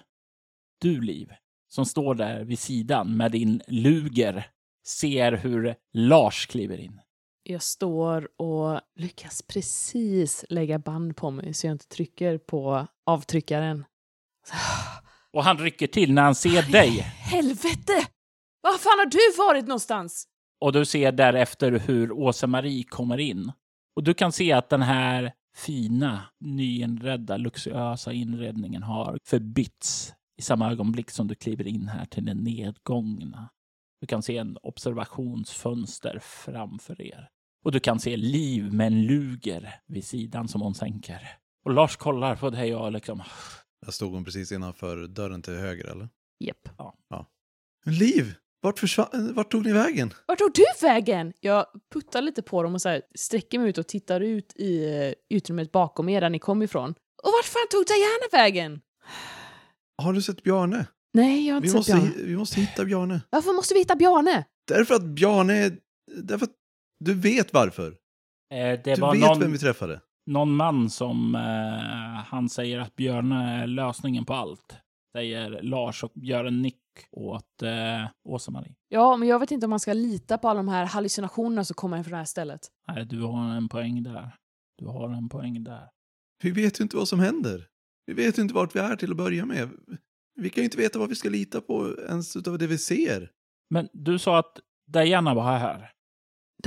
Du, Liv, som står där vid sidan med din luger, ser hur Lars kliver in. Jag står och lyckas precis lägga band på mig så jag inte trycker på avtryckaren. Och han rycker till när han ser dig. Helvete! Var fan har du varit någonstans? Och du ser därefter hur Åsa-Marie kommer in. Och du kan se att den här fina, nyinredda, luxuösa inredningen har förbytts i samma ögonblick som du kliver in här till den nedgångna. Du kan se en observationsfönster framför er. Och du kan se Liv med en luger vid sidan som hon sänker. Och Lars kollar på dig och liksom... Jag stod hon precis innanför dörren till höger eller? Japp. Liv! Vart, försvann, vart tog ni vägen? Vart tog du vägen? Jag puttar lite på dem och så här, sträcker mig ut och tittar ut i uh, utrymmet bakom er där ni kom ifrån. Och vart fan tog Diana vägen? Har du sett Bjarne? Nej, jag har inte Vi sett måste, Bjarne. vi måste hitta Bjarne. Varför måste vi hitta Bjarne? Därför att Bjarne är... Därför att du vet varför. Eh, det Du var vet någon... vem vi träffade. någon man som eh, han säger att Björn är lösningen på allt. Säger Lars och gör en nick åt eh, Åsa-Marie. Ja, men jag vet inte om man ska lita på alla de här hallucinationerna som kommer från det här stället. Nej, du har en poäng där. Du har en poäng där. Vi vet ju inte vad som händer. Vi vet ju inte vart vi är till att börja med. Vi kan ju inte veta vad vi ska lita på ens utav det vi ser. Men du sa att Diana var här.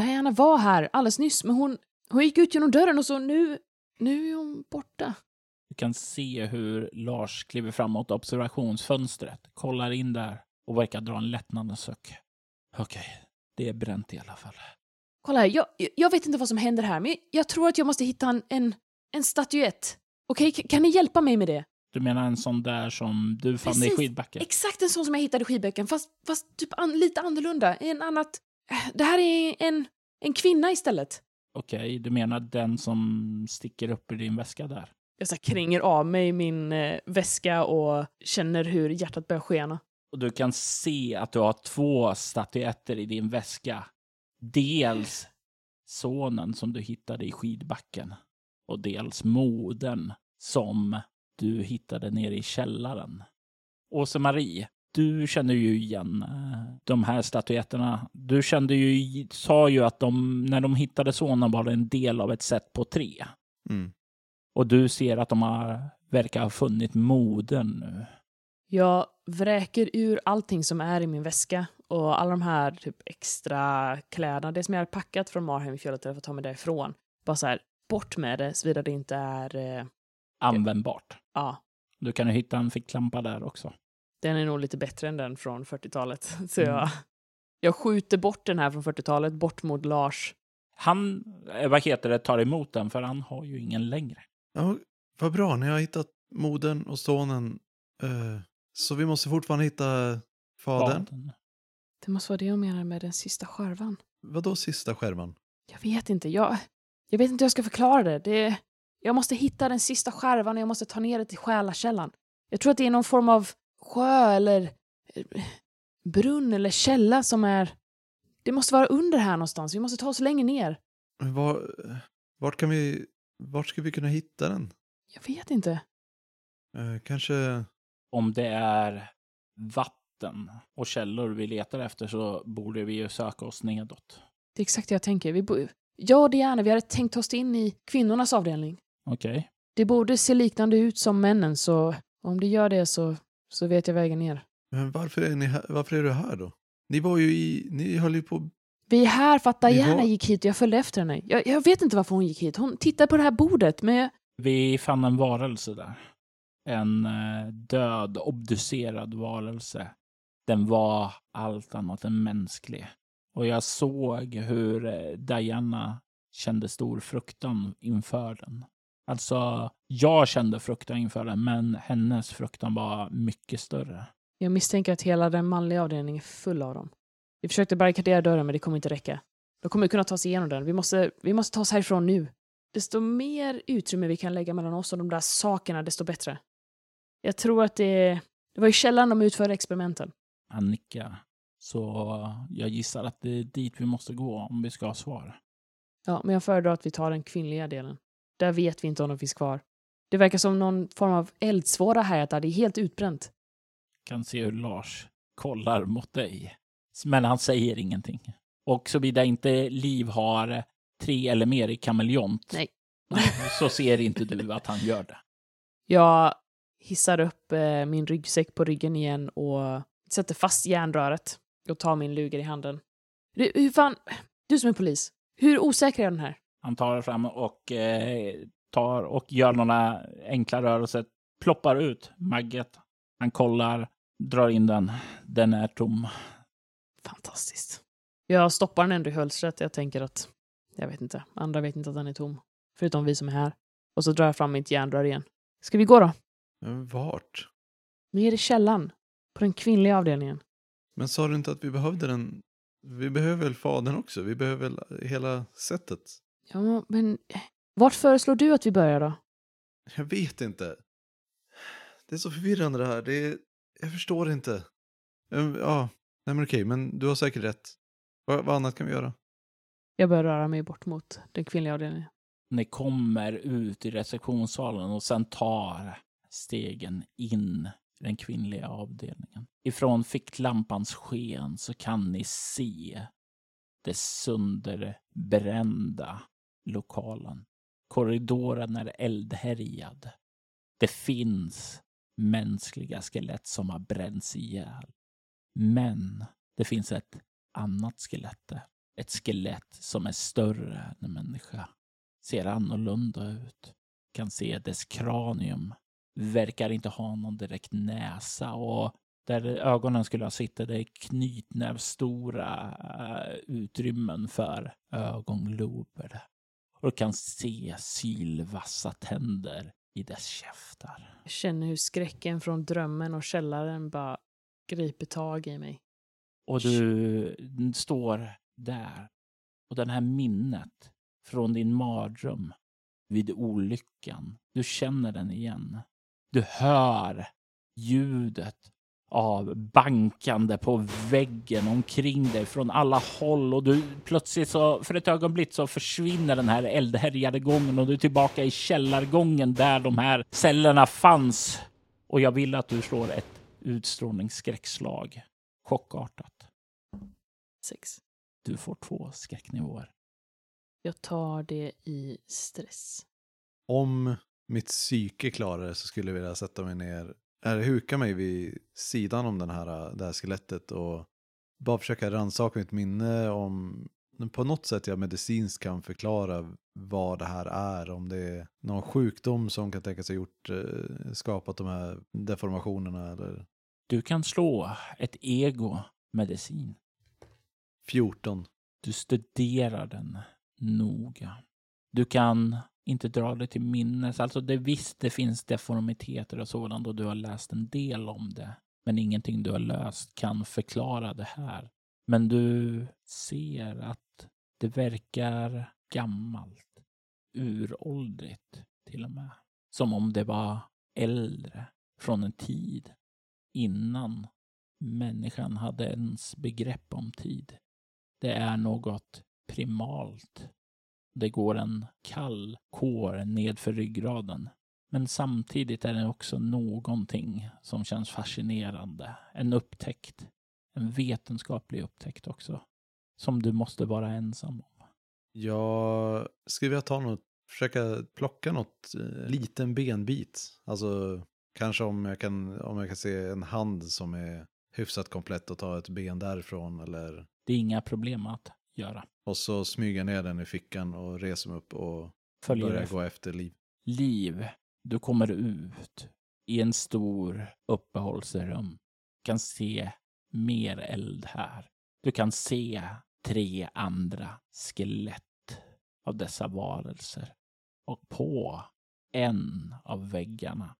Diana var här alldeles nyss, men hon, hon gick ut genom dörren och så nu, nu är hon borta. Du kan se hur Lars kliver fram mot observationsfönstret, kollar in där och verkar dra en lättnadens suck. Okej, det är bränt i alla fall. Kolla här, jag, jag vet inte vad som händer här, men jag tror att jag måste hitta en, en, en statyett. Okej, k- kan ni hjälpa mig med det? Du menar en sån där som du fann i Precis. skidbacken? Exakt en sån som jag hittade i skidbäcken, fast, fast typ an, lite annorlunda. En annat... Det här är en, en kvinna istället. Okej, du menar den som sticker upp i din väska där? Jag så kränger av mig min eh, väska och känner hur hjärtat börjar skena. Och du kan se att du har två statyetter i din väska. Dels sonen som du hittade i skidbacken och dels modern som du hittade nere i källaren. Åse-Marie, du känner ju igen eh, de här statyetterna. Du kände ju, sa ju att de, när de hittade sonen var det en del av ett set på tre. Mm. Och du ser att de har, verkar ha funnit modern nu. Jag vräker ur allting som är i min väska och alla de här typ extra kläderna, det som jag har packat från Marheim i fjället för att ta mig därifrån. Bara så här, bort med det såvida det inte är... Eh, Användbart. ja, Du kan ju hitta en ficklampa där också. Den är nog lite bättre än den från 40-talet. Så Mm. jag, jag skjuter bort den här från 40-talet, bort mot Lars. Han, eh, vad heter det, tar emot den för han har ju ingen längre. Ja, vad bra, ni har hittat modern och sonen. Eh, så vi måste fortfarande hitta fadern. Fadern. Det måste vara det jag menar med den sista skärvan. Vadå sista skärvan? Jag vet inte. Jag, jag vet inte hur jag ska förklara det. det. Jag måste hitta den sista skärvan och jag måste ta ner det till själakällan. Jag tror att det är någon form av sjö eller eh, brunn eller källa som är... Det måste vara under här någonstans. Vi måste ta oss längre ner. Men Var, vart kan vi, vart ska vi kunna hitta den? Jag vet inte. Eh, kanske, Om det är vatten och källor vi letar efter så borde vi ju söka oss nedåt. Det är exakt det jag tänker. Vi bo- jag och Diana, vi hade tänkt oss in i kvinnornas avdelning. Okej. Det borde se liknande ut som männen, så om det gör det så, så vet jag vägen ner. men varför är, ni här, varför är du här då? Ni var ju i, ni höll ju på, Vi är här för att Diana har- gick hit och jag följde efter henne. Jag, jag vet inte varför hon gick hit. Hon tittade på det här bordet, men jag, Vi fann en varelse där. En eh, död, obducerad varelse. Den var allt annat än mänsklig. Och jag såg hur eh, Diana kände stor fruktan inför den. Alltså, jag kände fruktan inför den, men hennes fruktan var mycket större. jag misstänker att hela den manliga avdelningen är full av dem. Vi försökte barrikadera dörren, men det kommer inte räcka. De kommer kunna ta sig igenom den. Vi måste, vi måste ta oss härifrån nu. Desto mer utrymme vi kan lägga mellan oss och de där sakerna, desto bättre. Jag tror att det, det var i källaren de utförde experimenten. Han nickar. Så jag gissar att det är dit vi måste gå om vi ska ha svar. Ja, men jag föredrar att vi tar den kvinnliga delen. Där vet vi inte om de finns kvar. Det verkar som någon form av eldsvåra här, att det är helt utbränt. kan se hur Lars kollar mot dig. Men han säger ingenting. Och såvida inte Liv har tre eller mer i kameleont Nej. så ser inte du att han gör det. Jag hissar upp eh, min ryggsäck på ryggen igen och sätter fast järnröret och tar min luger i handen. Du, hur fan, du som är polis, hur osäker är den här? Han tar fram och eh, tar och gör några enkla rörelser. Ploppar ut magget. Han kollar, drar in den. Den är tom. Fantastiskt. Jag stoppar den ändå i hölstret. Jag tänker att, jag vet inte, andra vet inte att den är tom. Förutom vi som är här. Och så drar jag fram mitt järnrör igen. Ska vi gå då? men vart? Ner i källan. På den kvinnliga avdelningen. Men sa du inte att vi behövde den? Vi behöver väl fadern också? Vi behöver väl hela sättet? Ja, men vart föreslår du att vi börjar då? Jag vet inte. Det är så förvirrande det här. Det är, jag förstår inte. Ja, nej men okej, men du har säkert rätt. Vad, vad annat kan vi göra? Jag börjar röra mig bort mot den kvinnliga avdelningen. Ni kommer ut i receptionssalen och sen tar stegen in i den kvinnliga avdelningen. Ifrån ficklampans sken så kan ni se det sönderbrända lokalen. Korridoren är eldhärjad. Det finns mänskliga skelett som har bränts ihjäl. Men det finns ett annat skelett där. Ett skelett som är större än en människa. Ser annorlunda ut. Kan se dess kranium. Verkar inte ha någon direkt näsa och där ögonen skulle ha suttit det är knytnävstora eh, utrymmen för ögonlober. Och du kan se sylvassa tänder i dess käftar. Jag känner hur skräcken från drömmen och källaren bara griper tag i mig. Och du står där. Och den här minnet från din mardröm vid olyckan. Du känner den igen. Du hör ljudet av bankande på väggen omkring dig från alla håll och du plötsligt så för ett ögonblick så försvinner den här eldhärjade gången och du är tillbaka i källargången där de här cellerna fanns. Och jag vill att du slår ett utstrålningsskräckslag. Chockartat. Sex. Du får två skräcknivåer. Jag tar det i stress. Om mitt psyke klarar det så skulle jag vilja sätta mig ner, huka mig vid sidan om den här, det här skelettet och bara försöka rannsaka mitt minne om på något sätt jag medicinskt kan förklara vad det här är. Om det är någon sjukdom som kan tänkas ha gjort, eh, skapat de här deformationerna eller Du kan slå ett ego medicin. 14. Du studerar den noga. Du kan inte dra det till minnes. Alltså det visst, det finns deformiteter och sådant och du har läst en del om det. Men ingenting du har löst kan förklara det här. Men du ser att det verkar gammalt. Uråldrigt till och med. Som om det var äldre från en tid innan människan hade ens begrepp om tid. Det är något primalt. Det går en kall kår nedför ryggraden. Men samtidigt är det också någonting som känns fascinerande. En upptäckt. En vetenskaplig upptäckt också. Som du måste vara ensam om. Jag skulle vilja ta något, försöka plocka något eh, liten benbit. Alltså kanske om jag, kan, om jag kan se en hand som är hyfsat komplett och ta ett ben därifrån eller Det är inga problem att göra. och så smyga ner den i fickan och resa mig upp och Följer börja det gå efter liv. liv. Du kommer ut i en stor uppehållsrum. Du kan se mer eld här. Du kan se tre andra skelett av dessa varelser. Och på en av väggarna,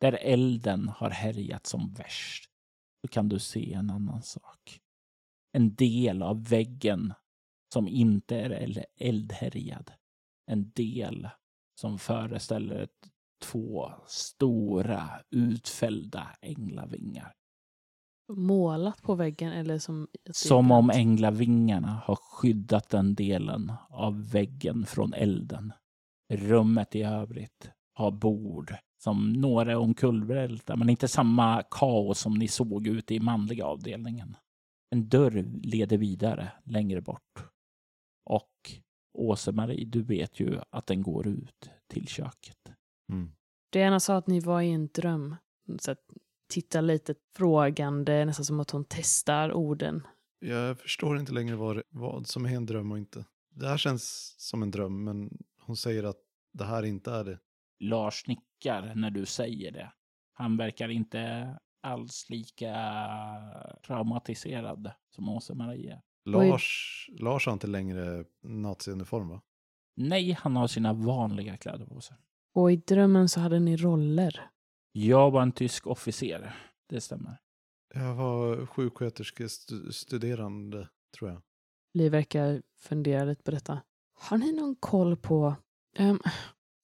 där elden har härjat som värst, så kan du se en annan sak. En del av väggen som inte är eld- eldhärjad. En del som föreställer två stora utfällda änglavingar. Målat på väggen eller som... Som om änglavingarna har skyddat den delen av väggen från elden. Rummet i övrigt har bord som några är omkullvälta, men inte samma kaos som ni såg ute i manliga avdelningen. En dörr leder vidare längre bort. Och Åse-Marie, du vet ju att den går ut till köket. Mm. Diana sa att ni var i en dröm. Så att titta lite frågande, nästan som att hon testar orden. Jag förstår inte längre vad, vad som är en dröm och inte. Det här känns som en dröm, men hon säger att det här inte är det. Lars nickar när du säger det. Han verkar inte alls lika traumatiserad som Åse-Marie. Lars, Lars har inte längre naziuniform va? Nej, han har sina vanliga kläder på sig. Och i drömmen så hade ni roller. Jag var en tysk officer. Det stämmer. Jag var sjuksköterskestuderande, tror jag. Li verkar fundera lite på detta. Har ni någon koll på ehm,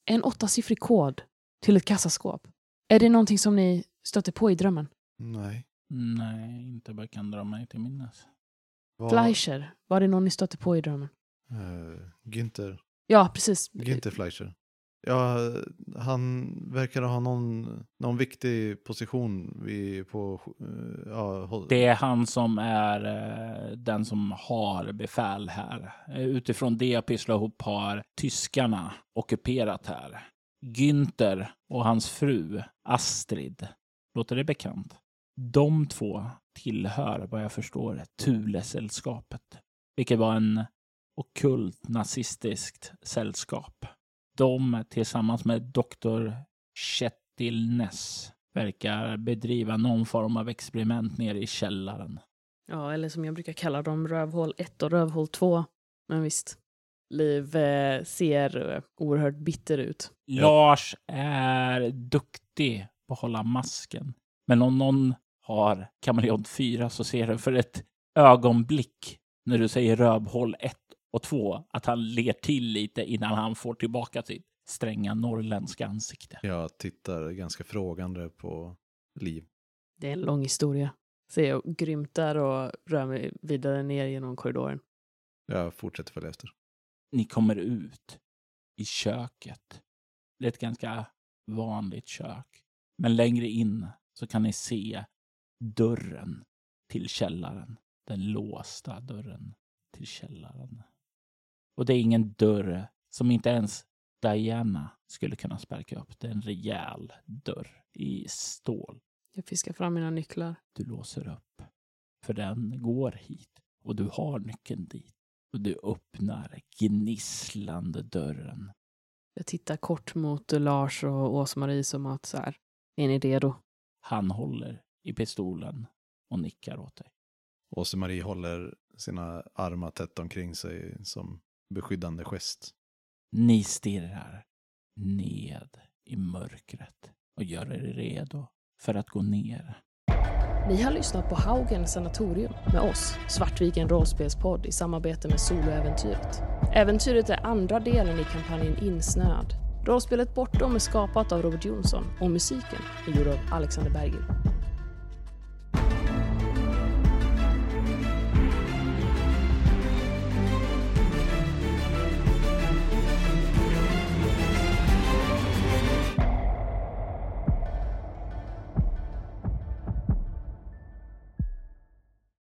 en åttasiffrig kod till ett kassaskåp? Är det någonting som ni stötte på i drömmen? Nej. Nej, inte vad jag kan dra mig till minnes. Vad- Fleischer, var det någon ni stötte på i drömmen? Eh, Günther. Ja, precis. Günther Fleischer. Ja, han verkar ha någon, någon viktig position vid, på... eh, Ja, håll- Det är han som är eh, den som har befäl här. Utifrån det jag pysslar ihop har tyskarna ockuperat här. Günther och hans fru Astrid. Låter det bekant? De två tillhör, vad jag förstår, Thule-sällskapet. Vilket var en ockult nazistiskt sällskap. De tillsammans med doktor Kjetil Ness verkar bedriva någon form av experiment nere i källaren. Ja, eller som jag brukar kalla dem, rövhål 1 och rövhål 2. Men visst. Liv eh, ser eh, oerhört bitter ut. Lars är duktig på att hålla masken. Men om någon har kameleont 4 så ser du för ett ögonblick när du säger rövhåll 1 och 2 att han ler till lite innan han får tillbaka sitt stränga norrländska ansikte. Jag tittar ganska frågande på Liv. Det är en lång historia. Säger jag grymtar och rör mig vidare ner genom korridoren. Jag fortsätter följa efter. Ni kommer ut i köket. Det är ett ganska vanligt kök. Men längre in så kan ni se dörren till källaren. Den låsta dörren till källaren. Och det är ingen dörr som inte ens Diana skulle kunna sparka upp. Det är en rejäl dörr i stål. Jag fiskar fram mina nycklar. Du låser upp. För den går hit. Och du har nyckeln dit. Och du öppnar gnisslande dörren. Jag tittar kort mot Lars och Åsa-Marie som att så här, är ni redo? Han håller i pistolen och nickar åt dig. Åse-Marie håller sina armar tätt omkring sig som beskyddande gest. Ni stirrar ned i mörkret och gör er redo för att gå ner. Ni har lyssnat på Haugen Sanatorium med oss, Svartviken rollspelspodd i samarbete med Soloäventyret. Äventyret är andra delen i kampanjen Insnöad. Rollspelet Bortom är skapat av Robert Jonsson och musiken är gjord av Alexander Bergil.